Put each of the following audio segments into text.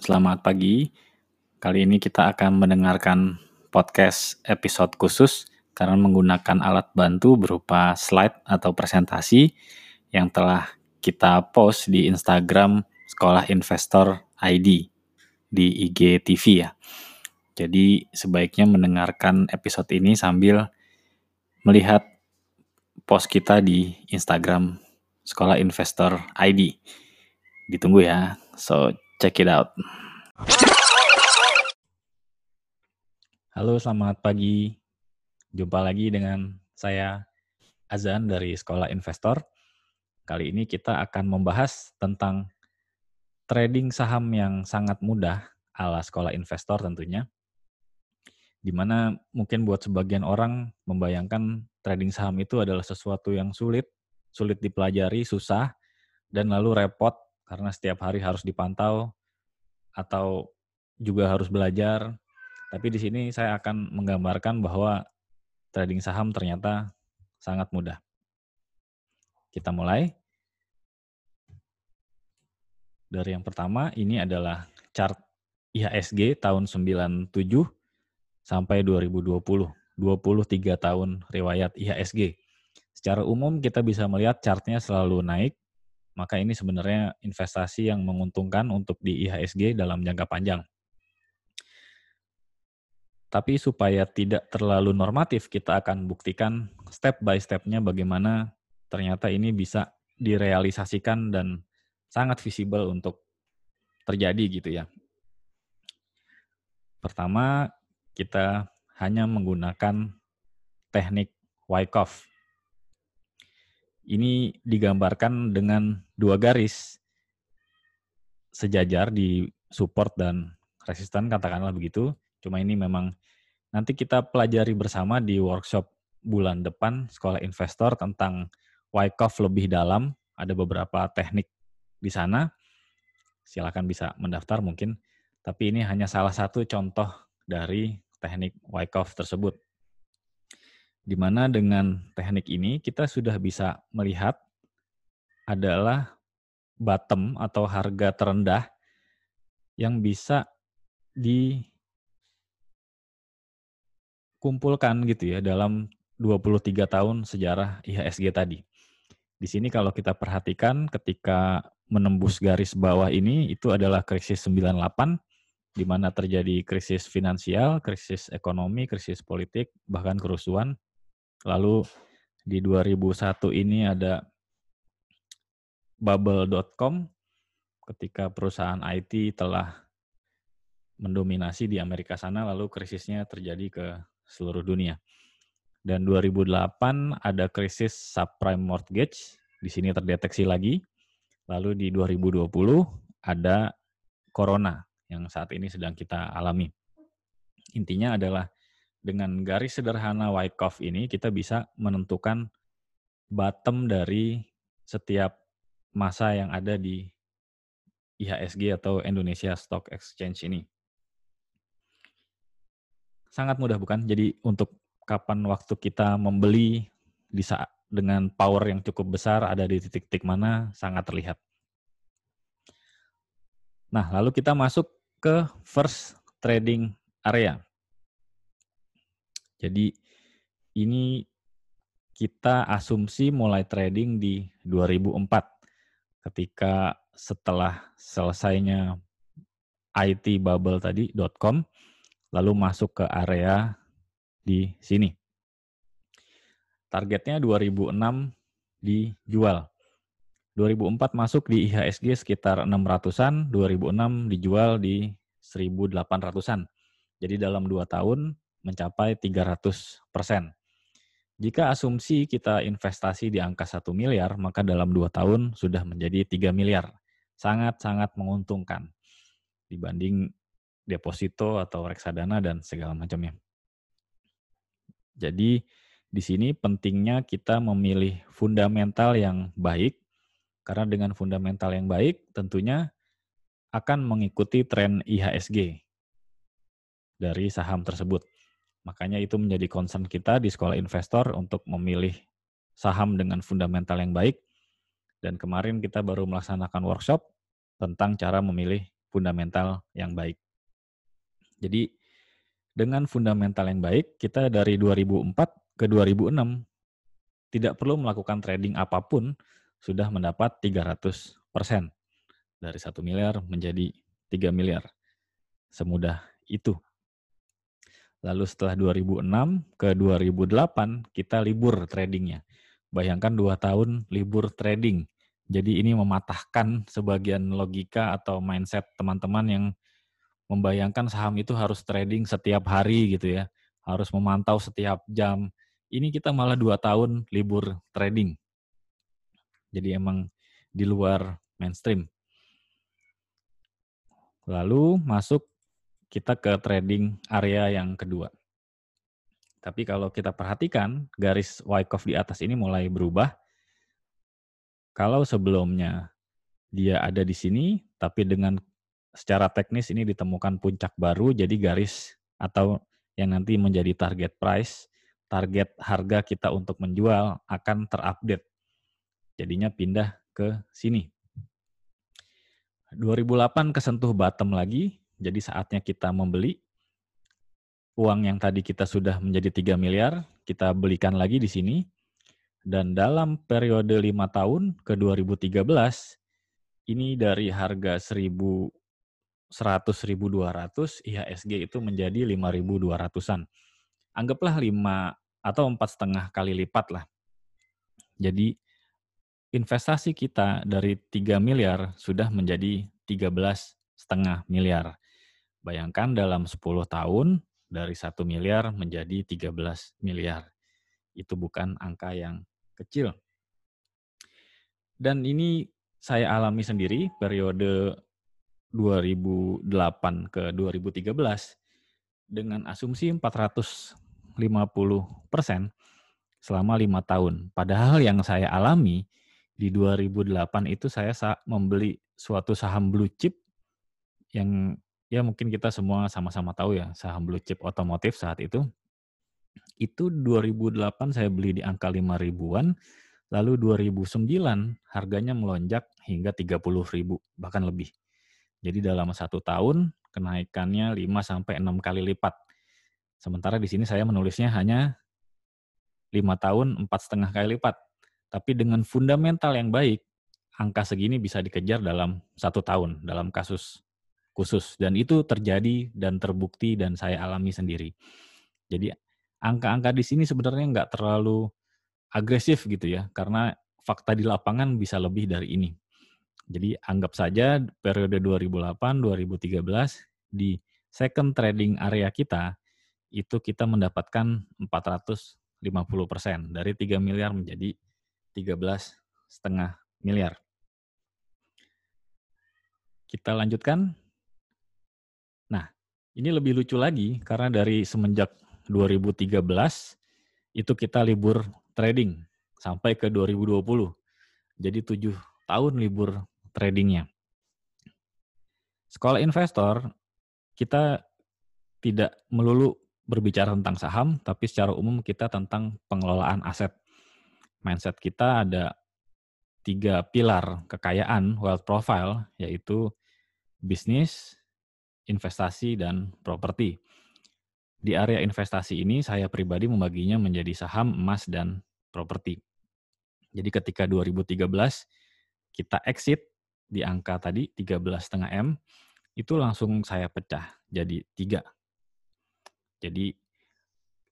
selamat pagi. Kali ini kita akan mendengarkan podcast episode khusus karena menggunakan alat bantu berupa slide atau presentasi yang telah kita post di Instagram Sekolah Investor ID di IGTV ya. Jadi sebaiknya mendengarkan episode ini sambil melihat post kita di Instagram Sekolah Investor ID. Ditunggu ya. So, check it out. Halo, selamat pagi. Jumpa lagi dengan saya Azan dari Sekolah Investor. Kali ini kita akan membahas tentang trading saham yang sangat mudah ala Sekolah Investor tentunya. Di mana mungkin buat sebagian orang membayangkan trading saham itu adalah sesuatu yang sulit, sulit dipelajari, susah, dan lalu repot karena setiap hari harus dipantau atau juga harus belajar tapi di sini saya akan menggambarkan bahwa trading saham ternyata sangat mudah. Kita mulai. Dari yang pertama, ini adalah chart IHSG tahun 97 sampai 2020. 23 tahun riwayat IHSG. Secara umum kita bisa melihat chartnya selalu naik, maka ini sebenarnya investasi yang menguntungkan untuk di IHSG dalam jangka panjang. Tapi supaya tidak terlalu normatif, kita akan buktikan step by step-nya bagaimana ternyata ini bisa direalisasikan dan sangat visible untuk terjadi gitu ya. Pertama, kita hanya menggunakan teknik Wyckoff. Ini digambarkan dengan dua garis sejajar di support dan resisten, katakanlah begitu. Cuma ini memang nanti kita pelajari bersama di workshop bulan depan Sekolah Investor tentang Wyckoff lebih dalam. Ada beberapa teknik di sana. Silakan bisa mendaftar mungkin. Tapi ini hanya salah satu contoh dari teknik Wyckoff tersebut. Di mana dengan teknik ini kita sudah bisa melihat adalah bottom atau harga terendah yang bisa di kumpulkan gitu ya dalam 23 tahun sejarah IHSG tadi. Di sini kalau kita perhatikan ketika menembus garis bawah ini itu adalah krisis 98 di mana terjadi krisis finansial, krisis ekonomi, krisis politik, bahkan kerusuhan. Lalu di 2001 ini ada bubble.com ketika perusahaan IT telah mendominasi di Amerika sana lalu krisisnya terjadi ke seluruh dunia. Dan 2008 ada krisis subprime mortgage, di sini terdeteksi lagi. Lalu di 2020 ada corona yang saat ini sedang kita alami. Intinya adalah dengan garis sederhana Wyckoff ini kita bisa menentukan bottom dari setiap masa yang ada di IHSG atau Indonesia Stock Exchange ini sangat mudah bukan? Jadi untuk kapan waktu kita membeli di saat dengan power yang cukup besar ada di titik-titik mana sangat terlihat. Nah, lalu kita masuk ke first trading area. Jadi ini kita asumsi mulai trading di 2004 ketika setelah selesainya IT bubble tadi .com lalu masuk ke area di sini. Targetnya 2006 dijual. 2004 masuk di IHSG sekitar 600-an, 2006 dijual di 1800-an. Jadi dalam 2 tahun mencapai 300 persen. Jika asumsi kita investasi di angka 1 miliar, maka dalam 2 tahun sudah menjadi 3 miliar. Sangat-sangat menguntungkan dibanding deposito atau reksadana dan segala macamnya. Jadi di sini pentingnya kita memilih fundamental yang baik karena dengan fundamental yang baik tentunya akan mengikuti tren IHSG dari saham tersebut. Makanya itu menjadi concern kita di sekolah investor untuk memilih saham dengan fundamental yang baik. Dan kemarin kita baru melaksanakan workshop tentang cara memilih fundamental yang baik. Jadi dengan fundamental yang baik, kita dari 2004 ke 2006 tidak perlu melakukan trading apa pun sudah mendapat 300 persen dari satu miliar menjadi 3 miliar. Semudah itu. Lalu setelah 2006 ke 2008 kita libur tradingnya. Bayangkan dua tahun libur trading. Jadi ini mematahkan sebagian logika atau mindset teman-teman yang membayangkan saham itu harus trading setiap hari gitu ya. Harus memantau setiap jam. Ini kita malah dua tahun libur trading. Jadi emang di luar mainstream. Lalu masuk kita ke trading area yang kedua. Tapi kalau kita perhatikan, garis Wyckoff di atas ini mulai berubah. Kalau sebelumnya dia ada di sini, tapi dengan secara teknis ini ditemukan puncak baru, jadi garis atau yang nanti menjadi target price, target harga kita untuk menjual akan terupdate. Jadinya pindah ke sini. 2008 kesentuh bottom lagi, jadi saatnya kita membeli. Uang yang tadi kita sudah menjadi 3 miliar, kita belikan lagi di sini. Dan dalam periode 5 tahun ke 2013, ini dari harga 1100 1200 IHSG itu menjadi 5200-an. Anggaplah 5 atau empat setengah kali lipat lah. Jadi investasi kita dari 3 miliar sudah menjadi 13 setengah miliar. Bayangkan dalam 10 tahun dari 1 miliar menjadi 13 miliar. Itu bukan angka yang kecil. Dan ini saya alami sendiri periode 2008 ke 2013 dengan asumsi 450 persen selama lima tahun. Padahal yang saya alami di 2008 itu saya membeli suatu saham blue chip yang ya mungkin kita semua sama-sama tahu ya saham blue chip otomotif saat itu. Itu 2008 saya beli di angka 5 ribuan lalu 2009 harganya melonjak hingga 30 ribu bahkan lebih. Jadi dalam satu tahun kenaikannya 5 sampai 6 kali lipat. Sementara di sini saya menulisnya hanya lima tahun empat setengah kali lipat. Tapi dengan fundamental yang baik, angka segini bisa dikejar dalam satu tahun dalam kasus khusus. Dan itu terjadi dan terbukti dan saya alami sendiri. Jadi angka-angka di sini sebenarnya nggak terlalu agresif gitu ya, karena fakta di lapangan bisa lebih dari ini. Jadi anggap saja periode 2008-2013 di second trading area kita itu kita mendapatkan 450 persen dari 3 miliar menjadi 13 setengah miliar. Kita lanjutkan. Ini lebih lucu lagi karena dari semenjak 2013 itu kita libur trading sampai ke 2020. Jadi tujuh tahun libur tradingnya. Sekolah investor kita tidak melulu berbicara tentang saham, tapi secara umum kita tentang pengelolaan aset mindset kita ada tiga pilar kekayaan wealth profile yaitu bisnis, investasi dan properti. Di area investasi ini saya pribadi membaginya menjadi saham, emas dan properti. Jadi ketika 2013 kita exit di angka tadi 13,5 M itu langsung saya pecah jadi tiga. Jadi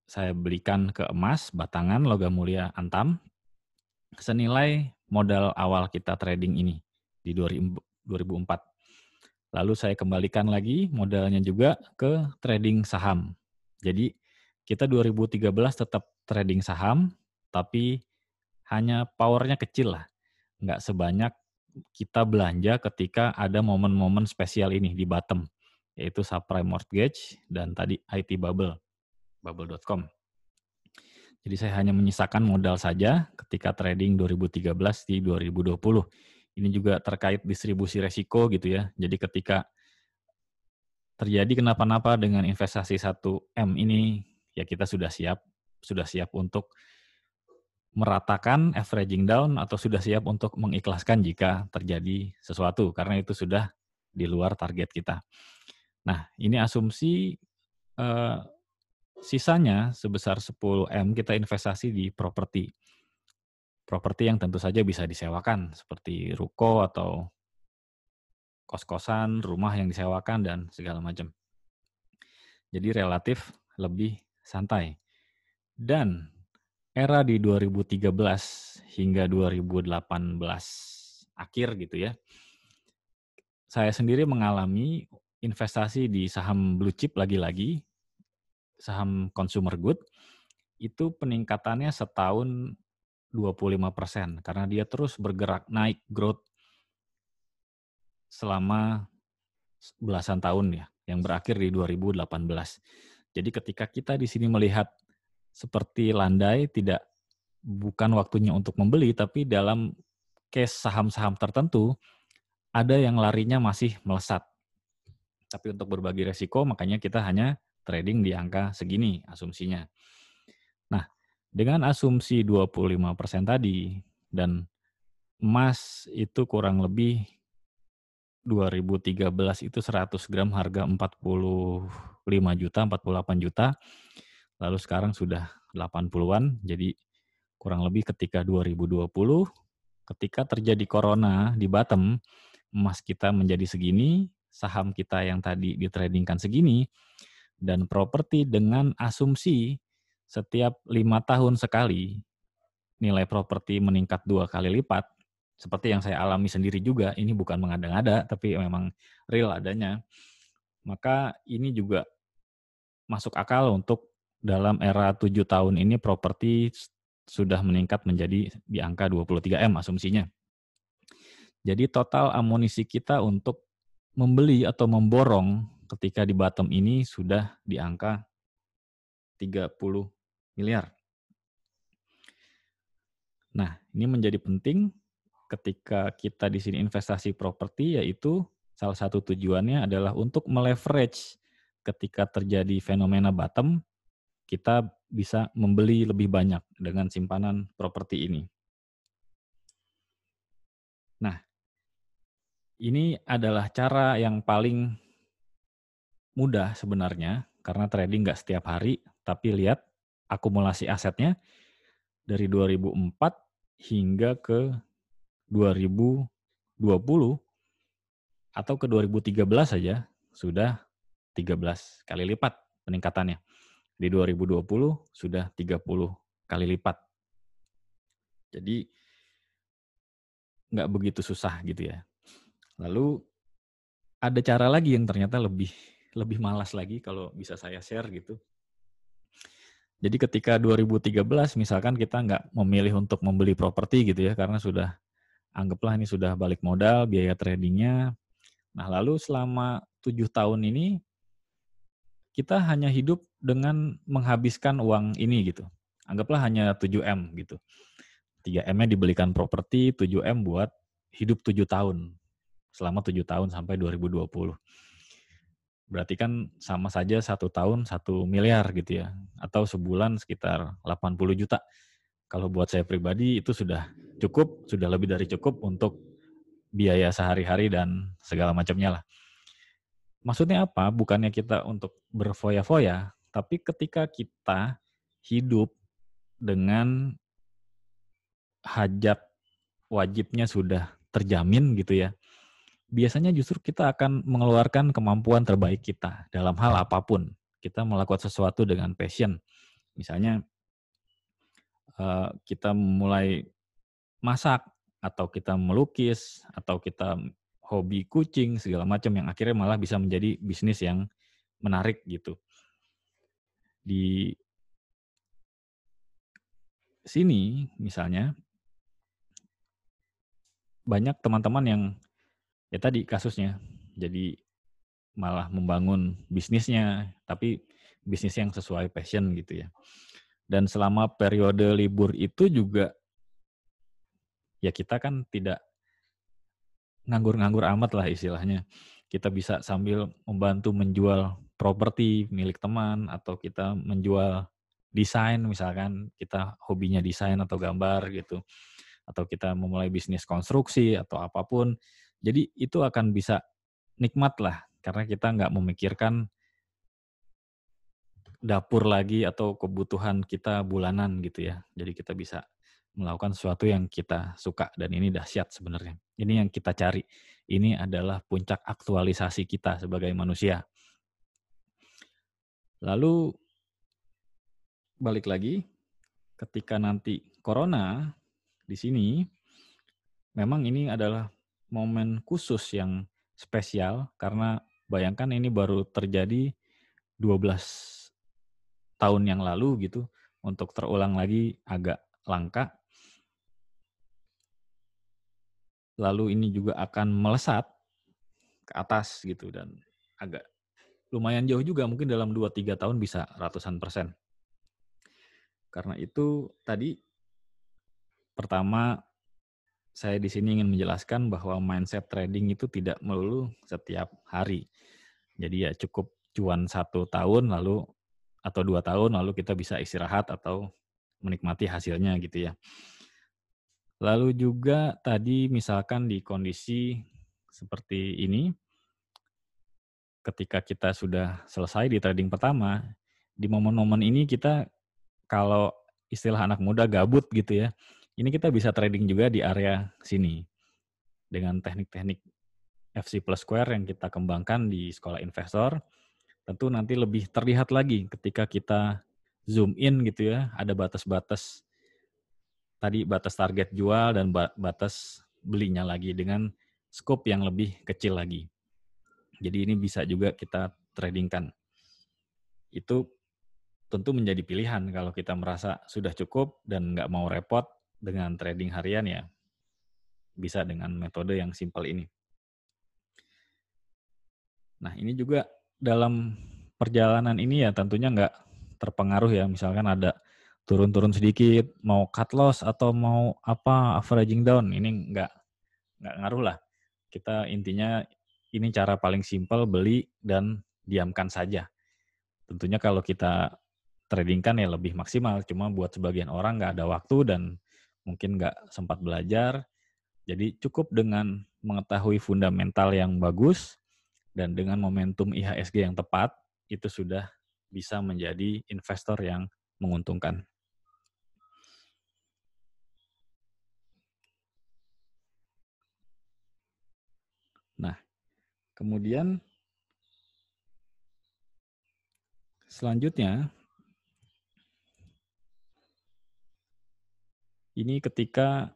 saya belikan ke emas batangan logam mulia antam senilai modal awal kita trading ini di 2004. Lalu saya kembalikan lagi modalnya juga ke trading saham. Jadi kita 2013 tetap trading saham, tapi hanya powernya kecil lah. Nggak sebanyak kita belanja ketika ada momen-momen spesial ini di bottom, yaitu subprime mortgage dan tadi IT bubble, bubble.com. Jadi saya hanya menyisakan modal saja ketika trading 2013 di 2020. Ini juga terkait distribusi resiko gitu ya. Jadi ketika terjadi kenapa-napa dengan investasi 1M ini, ya kita sudah siap, sudah siap untuk meratakan averaging down atau sudah siap untuk mengikhlaskan jika terjadi sesuatu karena itu sudah di luar target kita. Nah, ini asumsi uh, sisanya sebesar 10M kita investasi di properti. Properti yang tentu saja bisa disewakan seperti ruko atau kos-kosan, rumah yang disewakan dan segala macam. Jadi relatif lebih santai. Dan era di 2013 hingga 2018 akhir gitu ya. Saya sendiri mengalami investasi di saham blue chip lagi-lagi, saham consumer good, itu peningkatannya setahun 25% karena dia terus bergerak naik growth selama belasan tahun ya, yang berakhir di 2018. Jadi ketika kita di sini melihat seperti landai tidak bukan waktunya untuk membeli tapi dalam case saham-saham tertentu ada yang larinya masih melesat. Tapi untuk berbagi resiko makanya kita hanya trading di angka segini asumsinya. Dengan asumsi 25% tadi dan emas itu kurang lebih 2013 itu 100 gram harga 45 juta, 48 juta. Lalu sekarang sudah 80-an, jadi kurang lebih ketika 2020, ketika terjadi corona di bottom, emas kita menjadi segini, saham kita yang tadi ditradingkan segini, dan properti dengan asumsi setiap lima tahun sekali nilai properti meningkat dua kali lipat, seperti yang saya alami sendiri juga, ini bukan mengada-ngada, tapi memang real adanya, maka ini juga masuk akal untuk dalam era tujuh tahun ini properti sudah meningkat menjadi di angka 23M asumsinya. Jadi total amunisi kita untuk membeli atau memborong ketika di bottom ini sudah di angka 30 miliar. Nah, ini menjadi penting ketika kita di sini investasi properti yaitu salah satu tujuannya adalah untuk meleverage ketika terjadi fenomena bottom kita bisa membeli lebih banyak dengan simpanan properti ini. Nah, ini adalah cara yang paling mudah sebenarnya, karena trading nggak setiap hari, tapi lihat akumulasi asetnya dari 2004 hingga ke 2020 atau ke 2013 saja sudah 13 kali lipat peningkatannya. Di 2020 sudah 30 kali lipat. Jadi nggak begitu susah gitu ya. Lalu ada cara lagi yang ternyata lebih lebih malas lagi kalau bisa saya share gitu. Jadi ketika 2013 misalkan kita nggak memilih untuk membeli properti gitu ya karena sudah anggaplah ini sudah balik modal biaya tradingnya. Nah lalu selama tujuh tahun ini kita hanya hidup dengan menghabiskan uang ini gitu. Anggaplah hanya 7M gitu. 3M-nya dibelikan properti, 7M buat hidup 7 tahun selama tujuh tahun sampai 2020. Berarti kan sama saja satu tahun satu miliar gitu ya, atau sebulan sekitar 80 juta. Kalau buat saya pribadi itu sudah cukup, sudah lebih dari cukup untuk biaya sehari-hari dan segala macamnya lah. Maksudnya apa? Bukannya kita untuk berfoya-foya, tapi ketika kita hidup dengan hajat wajibnya sudah terjamin gitu ya, biasanya justru kita akan mengeluarkan kemampuan terbaik kita dalam hal apa pun. Kita melakukan sesuatu dengan passion. Misalnya eh, kita mulai masak atau kita melukis atau kita hobi kucing segala macam yang akhirnya malah bisa menjadi bisnis yang menarik gitu. Di sini misalnya banyak teman-teman yang ya tadi kasusnya jadi malah membangun bisnisnya tapi bisnis yang sesuai passion gitu ya. Dan selama periode libur itu juga ya kita kan tidak nganggur-nganggur amat lah istilahnya. Kita bisa sambil membantu menjual properti milik teman atau kita menjual desain misalkan kita hobinya desain atau gambar gitu. Atau kita memulai bisnis konstruksi atau apa pun. Jadi itu akan bisa nikmat lah karena kita nggak memikirkan dapur lagi atau kebutuhan kita bulanan gitu ya. Jadi kita bisa melakukan sesuatu yang kita suka dan ini dahsyat sebenarnya. Ini yang kita cari. Ini adalah puncak aktualisasi kita sebagai manusia. Lalu balik lagi ketika nanti corona di sini memang ini adalah momen khusus yang spesial karena bayangkan ini baru terjadi 12 tahun yang lalu gitu untuk terulang lagi agak langka lalu ini juga akan melesat ke atas gitu dan agak lumayan jauh juga mungkin dalam 2-3 tahun bisa ratusan persen. Karena itu tadi pertama saya di sini ingin menjelaskan bahwa mindset trading itu tidak melulu setiap hari. Jadi ya cukup cuan satu tahun lalu atau dua tahun lalu kita bisa istirahat atau menikmati hasilnya gitu ya. Lalu juga tadi misalkan di kondisi seperti ini, ketika kita sudah selesai di trading pertama, di momen-momen ini kita kalau istilah anak muda gabut gitu ya, ini kita bisa trading juga di area sini dengan teknik-teknik FC plus square yang kita kembangkan di sekolah investor. Tentu nanti lebih terlihat lagi ketika kita zoom in gitu ya, ada batas-batas tadi batas target jual dan batas belinya lagi dengan scope yang lebih kecil lagi. Jadi ini bisa juga kita tradingkan. Itu tentu menjadi pilihan kalau kita merasa sudah cukup dan nggak mau repot dengan trading harian ya bisa dengan metode yang simpel ini. Nah ini juga dalam perjalanan ini ya tentunya nggak terpengaruh ya misalkan ada turun-turun sedikit, mau cut loss atau mau apa averaging down, ini nggak nggak ngaruh lah. Kita intinya ini cara paling simpel beli dan diamkan saja. Tentunya kalau kita trading kan ya lebih maksimal, cuma buat sebagian orang nggak ada waktu dan mungkin nggak sempat belajar. Jadi cukup dengan mengetahui fundamental yang bagus dan dengan momentum IHSG yang tepat, itu sudah bisa menjadi investor yang menguntungkan. Nah, kemudian selanjutnya ini ketika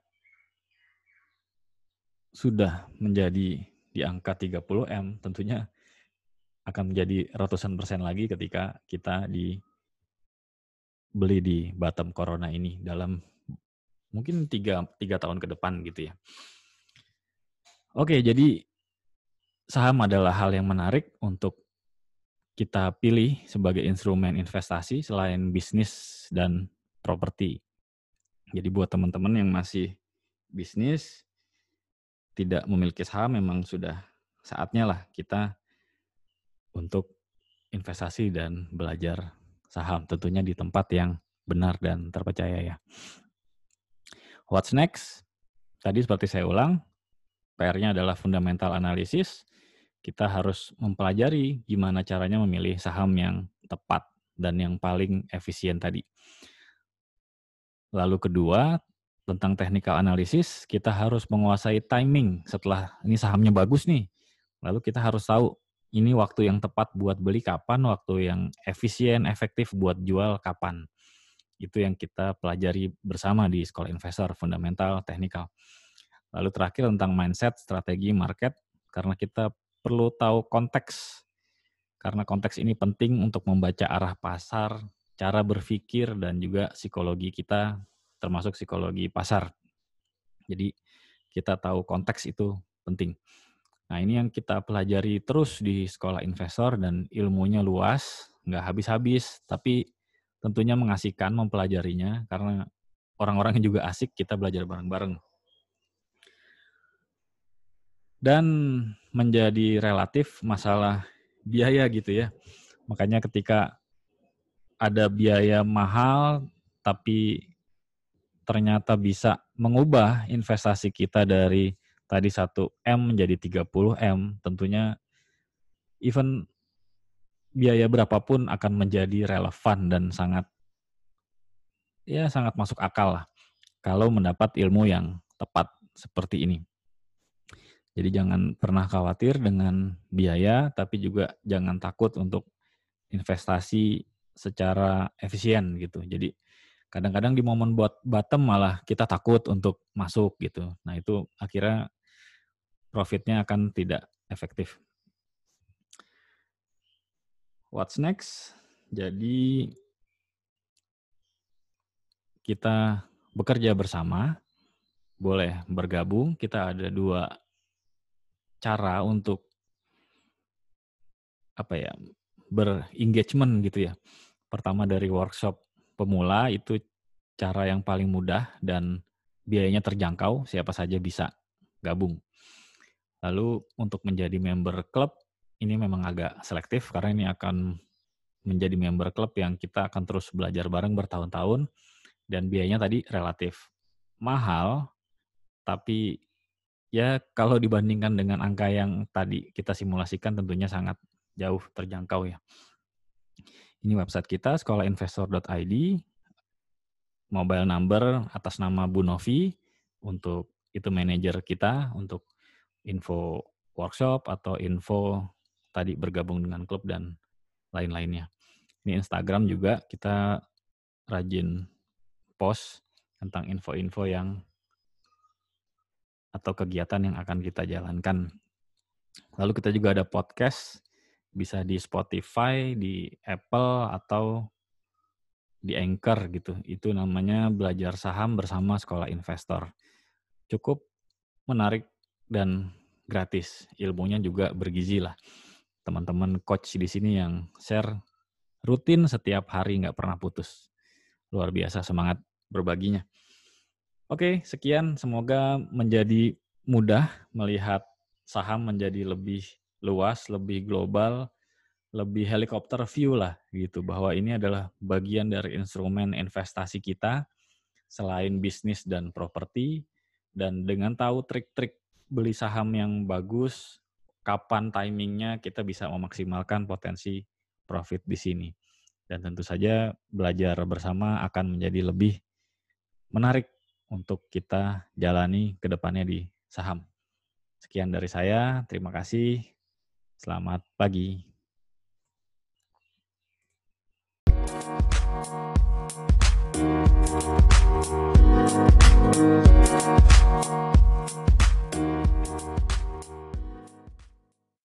sudah menjadi di angka 30M, tentunya akan menjadi ratusan persen lagi ketika kita di beli di bottom corona ini dalam mungkin tiga, tiga tahun ke depan gitu ya. Oke, jadi saham adalah hal yang menarik untuk kita pilih sebagai instrumen investasi selain bisnis dan properti. Jadi buat teman-teman yang masih bisnis tidak memiliki saham memang sudah saatnya lah kita untuk investasi dan belajar saham tentunya di tempat yang benar dan terpercaya ya. What's next? Tadi seperti saya ulang, PR-nya adalah fundamental analisis, kita harus mempelajari gimana caranya memilih saham yang tepat dan yang paling efisien tadi. Lalu kedua, tentang technical analysis, kita harus menguasai timing setelah ini sahamnya bagus nih. Lalu kita harus tahu ini waktu yang tepat buat beli kapan, waktu yang efisien, efektif buat jual kapan. Itu yang kita pelajari bersama di Sekolah Investor, Fundamental, Technical. Lalu terakhir tentang mindset, strategi, market, karena kita perlu tahu konteks. Karena konteks ini penting untuk membaca arah pasar, cara berpikir, dan juga psikologi kita, termasuk psikologi pasar. Jadi kita tahu konteks itu penting. Nah ini yang kita pelajari terus di sekolah investor dan ilmunya luas, nggak habis-habis, tapi tentunya mengasihkan mempelajarinya karena orang-orang yang juga asik kita belajar bareng-bareng dan menjadi relatif masalah biaya gitu ya. Makanya ketika ada biaya mahal tapi ternyata bisa mengubah investasi kita dari tadi 1 M menjadi 30 M, tentunya even biaya berapapun akan menjadi relevan dan sangat ya sangat masuk akal lah kalau mendapat ilmu yang tepat seperti ini. Jadi jangan pernah khawatir dengan biaya, tapi juga jangan takut untuk investasi secara efisien gitu. Jadi kadang-kadang di momen buat bottom malah kita takut untuk masuk gitu. Nah itu akhirnya profitnya akan tidak efektif. What's next? Jadi kita bekerja bersama, boleh bergabung. Kita ada dua cara untuk apa ya berengagement gitu ya. Pertama dari workshop pemula itu cara yang paling mudah dan biayanya terjangkau, siapa saja bisa gabung. Lalu untuk menjadi member klub ini memang agak selektif karena ini akan menjadi member klub yang kita akan terus belajar bareng bertahun-tahun dan biayanya tadi relatif mahal tapi ya kalau dibandingkan dengan angka yang tadi kita simulasikan tentunya sangat jauh terjangkau ya. Ini website kita sekolahinvestor.id, mobile number atas nama Bu Novi untuk itu manajer kita untuk info workshop atau info tadi bergabung dengan klub dan lain-lainnya. Ini Instagram juga kita rajin post tentang info-info yang atau kegiatan yang akan kita jalankan. Lalu kita juga ada podcast, bisa di Spotify, di Apple, atau di Anchor gitu. Itu namanya belajar saham bersama sekolah investor. Cukup menarik dan gratis. Ilmunya juga bergizi lah. Teman-teman coach di sini yang share rutin setiap hari nggak pernah putus. Luar biasa semangat berbaginya. Oke, sekian. Semoga menjadi mudah melihat saham menjadi lebih luas, lebih global, lebih helikopter view lah gitu. Bahwa ini adalah bagian dari instrumen investasi kita selain bisnis dan properti. Dan dengan tahu trik-trik beli saham yang bagus, kapan timingnya kita bisa memaksimalkan potensi profit di sini. Dan tentu saja belajar bersama akan menjadi lebih menarik untuk kita jalani ke depannya di saham. Sekian dari saya, terima kasih. Selamat pagi.